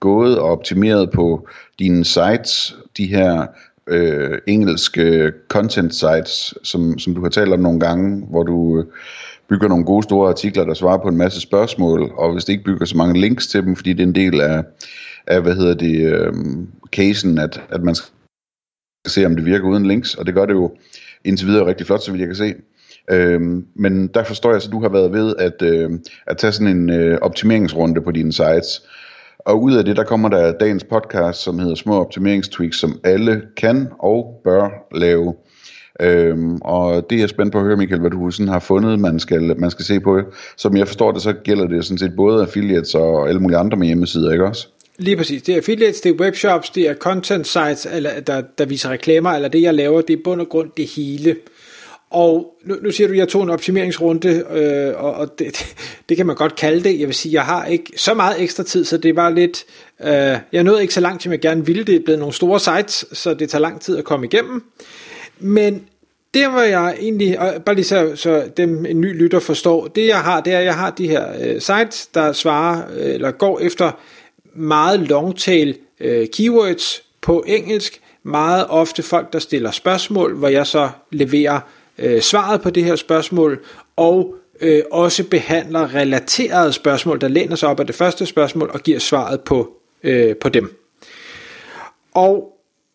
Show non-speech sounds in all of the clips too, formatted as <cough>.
gået og optimeret på dine sites, de her øh, engelske content sites, som, som du har talt om nogle gange, hvor du øh, bygger nogle gode store artikler, der svarer på en masse spørgsmål, og hvis det ikke bygger så mange links til dem, fordi det er en del af, af hvad hedder det, øh, casen, at, at man skal se, om det virker uden links, og det gør det jo indtil videre rigtig flot, så vidt jeg kan se. Øhm, men der forstår jeg så, at du har været ved at, øh, at tage sådan en øh, optimeringsrunde på dine sites. Og ud af det, der kommer der dagens podcast, som hedder Små Optimeringstweaks, som alle kan og bør lave. Øhm, og det er jeg spændt på at høre, Michael, hvad du sådan har fundet, man skal, man skal se på. Som jeg forstår det, så gælder det sådan set både affiliates og alle mulige andre med hjemmesider, ikke også? Lige præcis. Det er affiliates, det er webshops, det er content sites, eller, der, der viser reklamer, eller det jeg laver, det er bund og grund det hele. Og nu, nu siger du, at jeg tog en optimeringsrunde, øh, og, og det, <laughs> det, kan man godt kalde det. Jeg vil sige, jeg har ikke så meget ekstra tid, så det var lidt... Øh, jeg nåede ikke så langt, som jeg gerne ville. Det er blevet nogle store sites, så det tager lang tid at komme igennem. Men det var jeg egentlig, og bare lige så, så dem en ny lytter forstår, det jeg har, det er, at jeg har de her øh, sites, der svarer, øh, eller går efter meget longtail øh, keywords på engelsk, meget ofte folk, der stiller spørgsmål, hvor jeg så leverer øh, svaret på det her spørgsmål, og øh, også behandler relaterede spørgsmål, der læner sig op af det første spørgsmål, og giver svaret på, øh, på dem. Og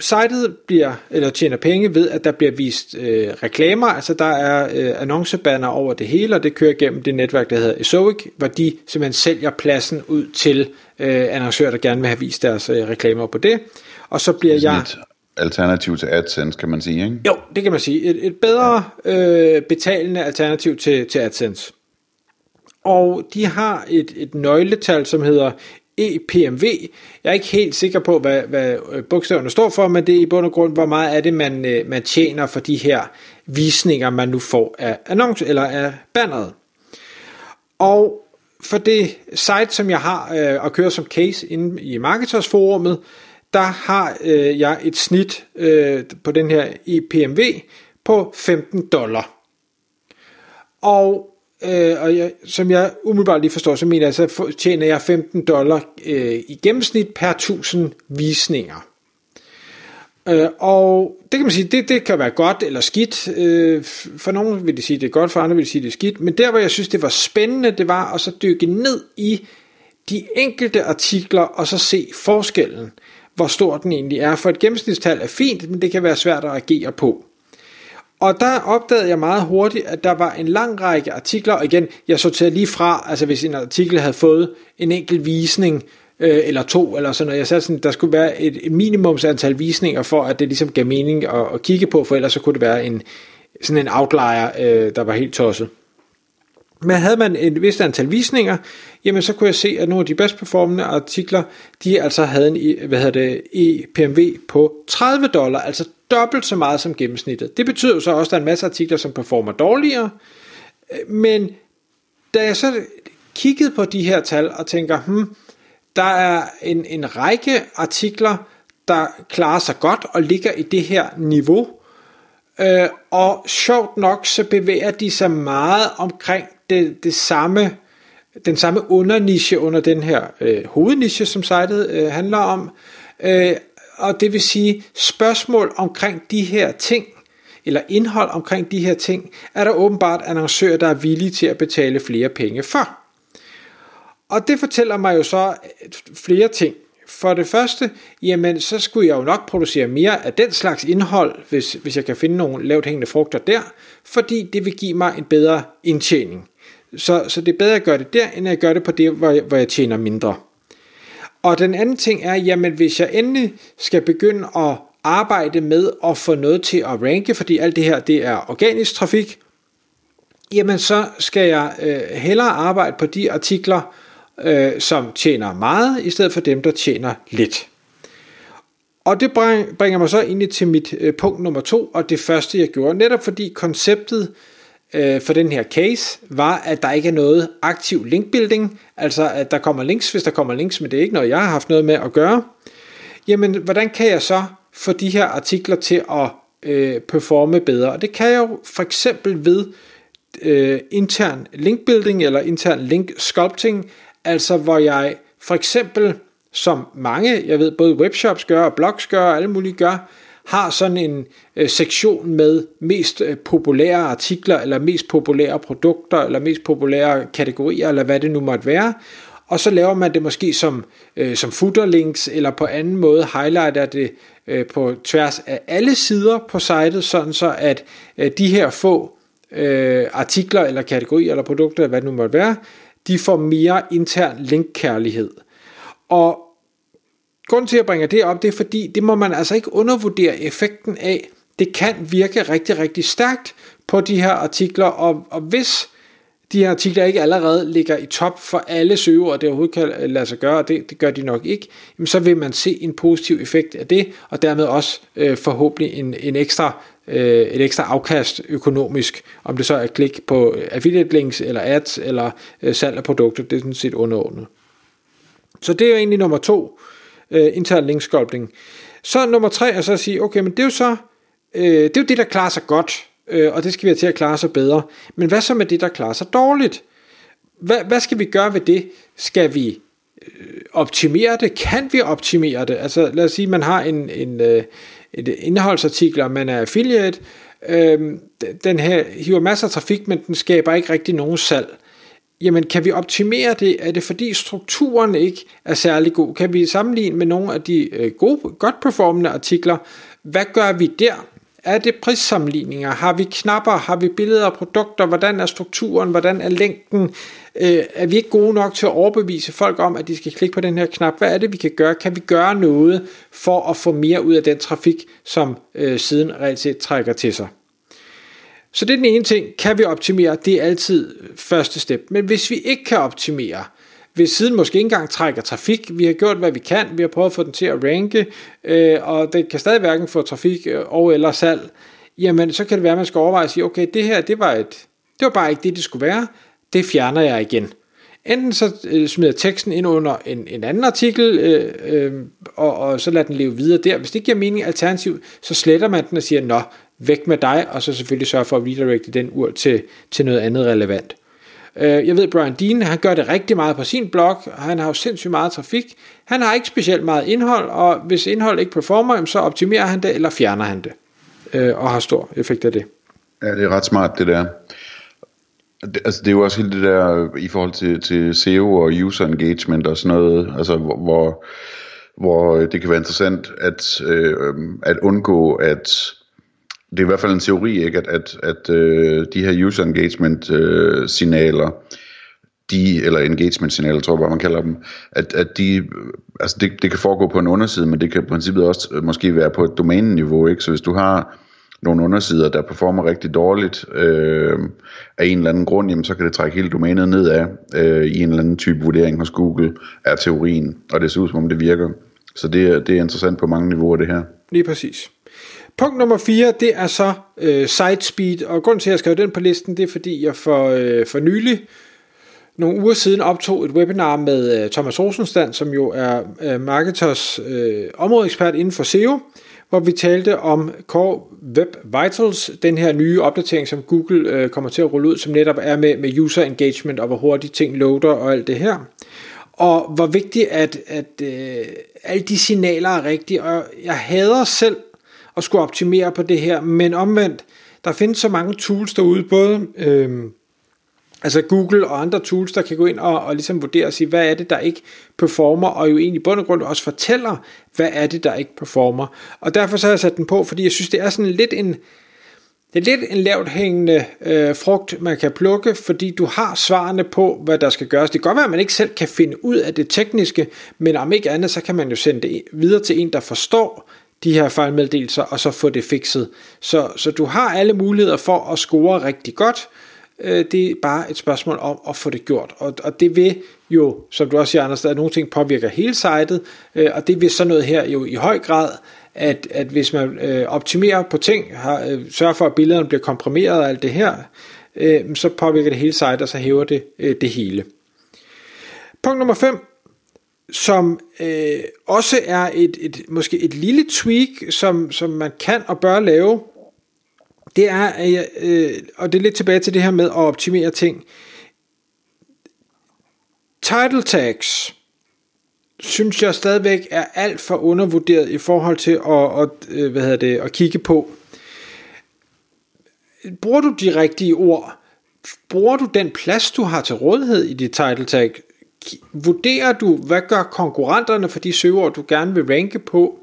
sitet bliver, eller tjener penge ved, at der bliver vist øh, reklamer, altså der er øh, annoncebanner over det hele, og det kører gennem det netværk, der hedder Esoic, hvor de simpelthen sælger pladsen ud til øh, annoncører, der gerne vil have vist deres øh, reklamer på det. Og så bliver jeg alternativ til AdSense, kan man sige, ikke? Jo, det kan man sige. Et, et bedre øh, betalende alternativ til, til AdSense. Og de har et, et nøgletal, som hedder EPMV. Jeg er ikke helt sikker på, hvad, hvad øh, bogstaverne står for, men det er i bund og grund, hvor meget er det, man, øh, man tjener for de her visninger, man nu får af annonce eller af banneret. Og for det site, som jeg har øh, at køre som case inde i Marketers forumet, der har øh, jeg et snit øh, på den her EPMV på 15 dollar. Og, øh, og jeg, som jeg umiddelbart lige forstår, så mener jeg, så tjener jeg 15 dollar øh, i gennemsnit per 1000 visninger. Øh, og det kan man sige, det, det kan være godt eller skidt. Øh, for nogle vil de sige, det er godt, for andre vil de sige, det er skidt. Men der, hvor jeg synes, det var spændende, det var at så dykke ned i de enkelte artikler, og så se forskellen hvor stor den egentlig er. For et gennemsnitstal er fint, men det kan være svært at agere på. Og der opdagede jeg meget hurtigt, at der var en lang række artikler, og igen, jeg sorterede lige fra, altså hvis en artikel havde fået en enkelt visning, øh, eller to, eller sådan noget. Jeg sagde sådan, der skulle være et, et minimumsantal visninger, for at det ligesom gav mening at, at kigge på, for ellers så kunne det være en, sådan en outlier, øh, der var helt tosset. Men havde man et vist antal visninger, jamen så kunne jeg se, at nogle af de bedst performende artikler, de altså havde en hvad hedder det, EPMV på 30 dollar, altså dobbelt så meget som gennemsnittet. Det betyder så også, at der er en masse artikler, som performer dårligere, men da jeg så kiggede på de her tal og tænker, hmm, der er en, en række artikler, der klarer sig godt og ligger i det her niveau, øh, og sjovt nok så bevæger de sig meget omkring det, det samme, den samme underniche under den her øh, hovedniche, som sitet øh, handler om. Øh, og det vil sige, spørgsmål omkring de her ting, eller indhold omkring de her ting, er der åbenbart annoncører, der er villige til at betale flere penge for. Og det fortæller mig jo så øh, flere ting. For det første, jamen så skulle jeg jo nok producere mere af den slags indhold, hvis, hvis jeg kan finde nogle lavt hængende frugter der, fordi det vil give mig en bedre indtjening. Så, så det er bedre at gøre det der, end at gøre det på det, hvor jeg, hvor jeg tjener mindre. Og den anden ting er, jamen hvis jeg endelig skal begynde at arbejde med at få noget til at ranke, fordi alt det her det er organisk trafik, jamen så skal jeg øh, hellere arbejde på de artikler, øh, som tjener meget, i stedet for dem, der tjener lidt. Og det bringer mig så ind til mit øh, punkt nummer to, og det første jeg gjorde, netop fordi konceptet øh, for den her case var, at der ikke er noget aktiv linkbuilding, altså at der kommer links, hvis der kommer links, men det er ikke noget, jeg har haft noget med at gøre. Jamen, hvordan kan jeg så få de her artikler til at øh, performe bedre? Og det kan jeg jo for eksempel ved øh, intern linkbuilding eller intern link sculpting, altså hvor jeg for eksempel, som mange, jeg ved både webshops gør og blogs gør og alle mulige gør, har sådan en øh, sektion med mest øh, populære artikler, eller mest populære produkter, eller mest populære kategorier, eller hvad det nu måtte være. Og så laver man det måske som, øh, som footerlinks, eller på anden måde highlighter det øh, på tværs af alle sider på sitet, sådan så at øh, de her få øh, artikler, eller kategorier, eller produkter, eller hvad det nu måtte være, de får mere intern linkkærlighed. Og Grunden til at bringe det op, det er fordi, det må man altså ikke undervurdere effekten af. Det kan virke rigtig, rigtig stærkt på de her artikler, og, og hvis de her artikler ikke allerede ligger i top for alle søgeord, det overhovedet kan lade sig gøre, og det, det gør de nok ikke, jamen så vil man se en positiv effekt af det, og dermed også øh, forhåbentlig en, en ekstra, øh, et ekstra afkast økonomisk, om det så er klik på øh, affiliate links, eller ads, eller øh, salg af produkter, det er sådan set underordnet. Så det er jo egentlig nummer to, øh, Øh, intern linksculpting. Så nummer tre er så at sige, okay, men det er jo så, øh, det er jo det, der klarer sig godt, øh, og det skal vi have til at klare sig bedre. Men hvad så med det, der klarer sig dårligt? Hvad, hvad skal vi gøre ved det? Skal vi øh, optimere det? Kan vi optimere det? Altså lad os sige, man har en, en, øh, et indholdsartikel, og man er affiliate, øh, den her hiver masser af trafik, men den skaber ikke rigtig nogen salg jamen kan vi optimere det? Er det fordi strukturen ikke er særlig god? Kan vi sammenligne med nogle af de øh, gode, godt performende artikler? Hvad gør vi der? Er det prissammenligninger? Har vi knapper? Har vi billeder af produkter? Hvordan er strukturen? Hvordan er længden? Øh, er vi ikke gode nok til at overbevise folk om, at de skal klikke på den her knap? Hvad er det, vi kan gøre? Kan vi gøre noget for at få mere ud af den trafik, som øh, siden reelt set trækker til sig? Så det er den ene ting. Kan vi optimere? Det er altid første step. Men hvis vi ikke kan optimere, hvis siden måske ikke engang trækker trafik, vi har gjort hvad vi kan, vi har prøvet at få den til at ranke, øh, og det kan stadig hverken få trafik øh, og eller salg, jamen så kan det være, at man skal overveje at sige, okay, det her, det var, et, det var bare ikke det, det skulle være, det fjerner jeg igen. Enten så øh, smider teksten ind under en, en anden artikel, øh, øh, og, og så lader den leve videre der. Hvis det ikke giver mening alternativ, så sletter man den og siger, nå, væk med dig, og så selvfølgelig sørge for at redirecte den ur til, til noget andet relevant. Øh, jeg ved, Brian Dean, han gør det rigtig meget på sin blog, han har jo sindssygt meget trafik. Han har ikke specielt meget indhold, og hvis indhold ikke performer, så optimerer han det, eller fjerner han det, øh, og har stor effekt af det. Ja, det er ret smart det der. Det, altså det er jo også hele det der øh, i forhold til, til SEO og user engagement og sådan noget, altså hvor, hvor, hvor det kan være interessant at, øh, øhm, at undgå at det er i hvert fald en teori, ikke, at, at, at øh, de her user engagement øh, signaler, de, eller engagement signaler, tror jeg bare man kalder dem, at, at de, altså det, det kan foregå på en underside, men det kan i princippet også øh, måske være på et domæneniveau, ikke? Så hvis du har nogle undersider, der performer rigtig dårligt øh, af en eller anden grund, jamen, så kan det trække hele domænet nedad øh, i en eller anden type vurdering hos Google, er teorien, og det ser ud som om det virker. Så det, det er interessant på mange niveauer det her. Lige præcis. Punkt nummer 4, det er så øh, site speed, og grund til, at jeg skrev den på listen, det er fordi, jeg for, øh, for nylig, nogle uger siden, optog et webinar med øh, Thomas Rosenstand, som jo er øh, marketers øh, områdeekspert inden for SEO, hvor vi talte om Core Web Vitals, den her nye opdatering, som Google øh, kommer til at rulle ud, som netop er med, med user engagement, og hvor hurtigt ting loader og alt det her. Og hvor vigtigt, at, at øh, alle de signaler er rigtige, og jeg hader selv at skulle optimere på det her, men omvendt, der findes så mange tools derude, både øh, altså Google og andre tools, der kan gå ind og, og ligesom vurdere og sige, hvad er det, der ikke performer, og jo egentlig i bund og grund også fortæller, hvad er det, der ikke performer. Og derfor så har jeg sat den på, fordi jeg synes, det er sådan lidt en, det er lidt en lavt hængende øh, frugt, man kan plukke, fordi du har svarene på, hvad der skal gøres. Det kan godt være, at man ikke selv kan finde ud af det tekniske, men om ikke andet, så kan man jo sende det videre til en, der forstår, de her fejlmeddelelser, og så få det fikset. Så, så du har alle muligheder for at score rigtig godt, øh, det er bare et spørgsmål om at få det gjort. Og, og det vil jo, som du også siger, Anders, at nogle ting påvirker hele sitet, øh, og det vil sådan noget her jo i høj grad, at, at hvis man øh, optimerer på ting, har, øh, sørger for, at billederne bliver komprimeret og alt det her, øh, så påvirker det hele sitet, og så hæver det øh, det hele. Punkt nummer 5, som øh, også er et, et måske et lille tweak, som, som man kan og bør lave, det er, øh, og det er lidt tilbage til det her med at optimere ting. Title tags synes jeg stadigvæk er alt for undervurderet i forhold til at, at, øh, hvad hedder det, at kigge på. Bruger du de rigtige ord? Bruger du den plads, du har til rådighed i dit title tag? Vurderer du, hvad gør konkurrenterne for de søgeord, du gerne vil ranke på?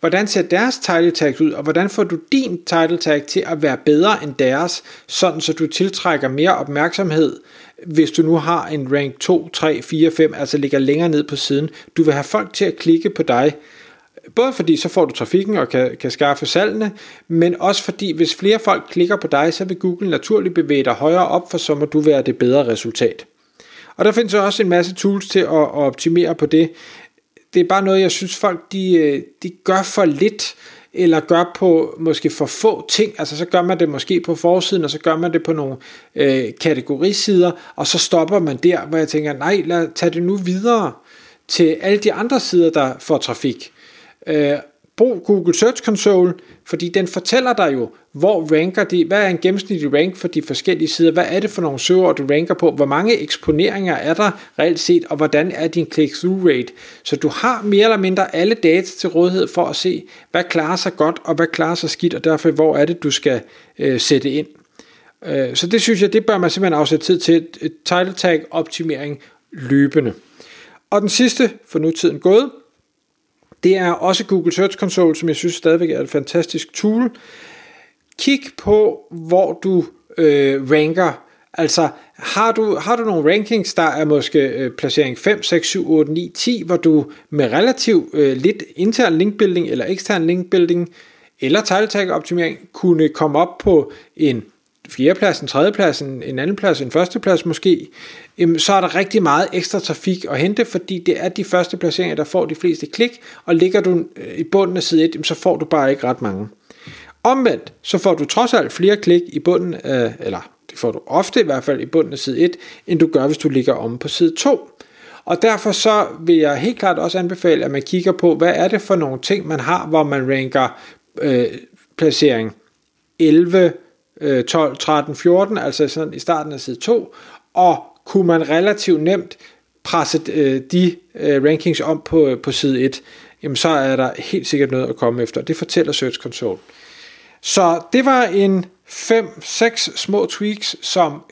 Hvordan ser deres title tags ud, og hvordan får du din title tag til at være bedre end deres, sådan så du tiltrækker mere opmærksomhed, hvis du nu har en rank 2, 3, 4, 5, altså ligger længere ned på siden. Du vil have folk til at klikke på dig, både fordi så får du trafikken og kan, kan skaffe salgene, men også fordi hvis flere folk klikker på dig, så vil Google naturligt bevæge dig højere op, for så må du være det bedre resultat. Og der findes også en masse tools til at, at optimere på det det er bare noget, jeg synes folk, de, øh, de gør for lidt, eller gør på måske for få ting, altså så gør man det måske på forsiden, og så gør man det på nogle øh, kategorisider, og så stopper man der, hvor jeg tænker, nej, lad tage det nu videre til alle de andre sider, der får trafik. Øh, brug Google Search Console, fordi den fortæller dig jo, hvor ranker de, hvad er en gennemsnitlig rank for de forskellige sider, hvad er det for nogle søgeord, du ranker på, hvor mange eksponeringer er der reelt set, og hvordan er din click-through rate. Så du har mere eller mindre alle data til rådighed for at se, hvad klarer sig godt, og hvad klarer sig skidt, og derfor hvor er det, du skal øh, sætte ind. Øh, så det synes jeg, det bør man simpelthen afsætte tid til, title tag optimering løbende. Og den sidste, for nu tiden gået, det er også Google Search Console, som jeg synes stadigvæk er et fantastisk tool. Kig på, hvor du øh, ranker. Altså, har du, har du nogle rankings, der er måske øh, placering 5, 6, 7, 8, 9, 10, hvor du med relativt øh, lidt intern linkbuilding eller ekstern linkbuilding eller title tag optimering kunne komme op på en fjerdeplads, en tredjeplads, en, en anden plads, en førsteplads måske, jamen, så er der rigtig meget ekstra trafik at hente, fordi det er de første placeringer, der får de fleste klik, og ligger du øh, i bunden af side 1, jamen, så får du bare ikke ret mange. Omvendt, så får du trods alt flere klik i bunden af, eller det får du ofte i hvert fald i bunden af side 1, end du gør, hvis du ligger om på side 2. Og derfor så vil jeg helt klart også anbefale, at man kigger på, hvad er det for nogle ting, man har, hvor man ranker øh, placering 11, 12, 13, 14, altså sådan i starten af side 2, og kunne man relativt nemt presse øh, de øh, rankings om på, øh, på side 1, jamen så er der helt sikkert noget at komme efter. Det fortæller Search Console. Så det var en 5-6 små tweaks, som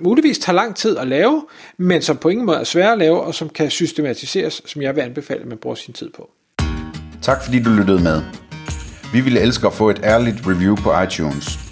muligvis tager lang tid at lave, men som på ingen måde er svære at lave, og som kan systematiseres, som jeg vil anbefale, at man bruger sin tid på. Tak fordi du lyttede med. Vi ville elske at få et ærligt review på iTunes.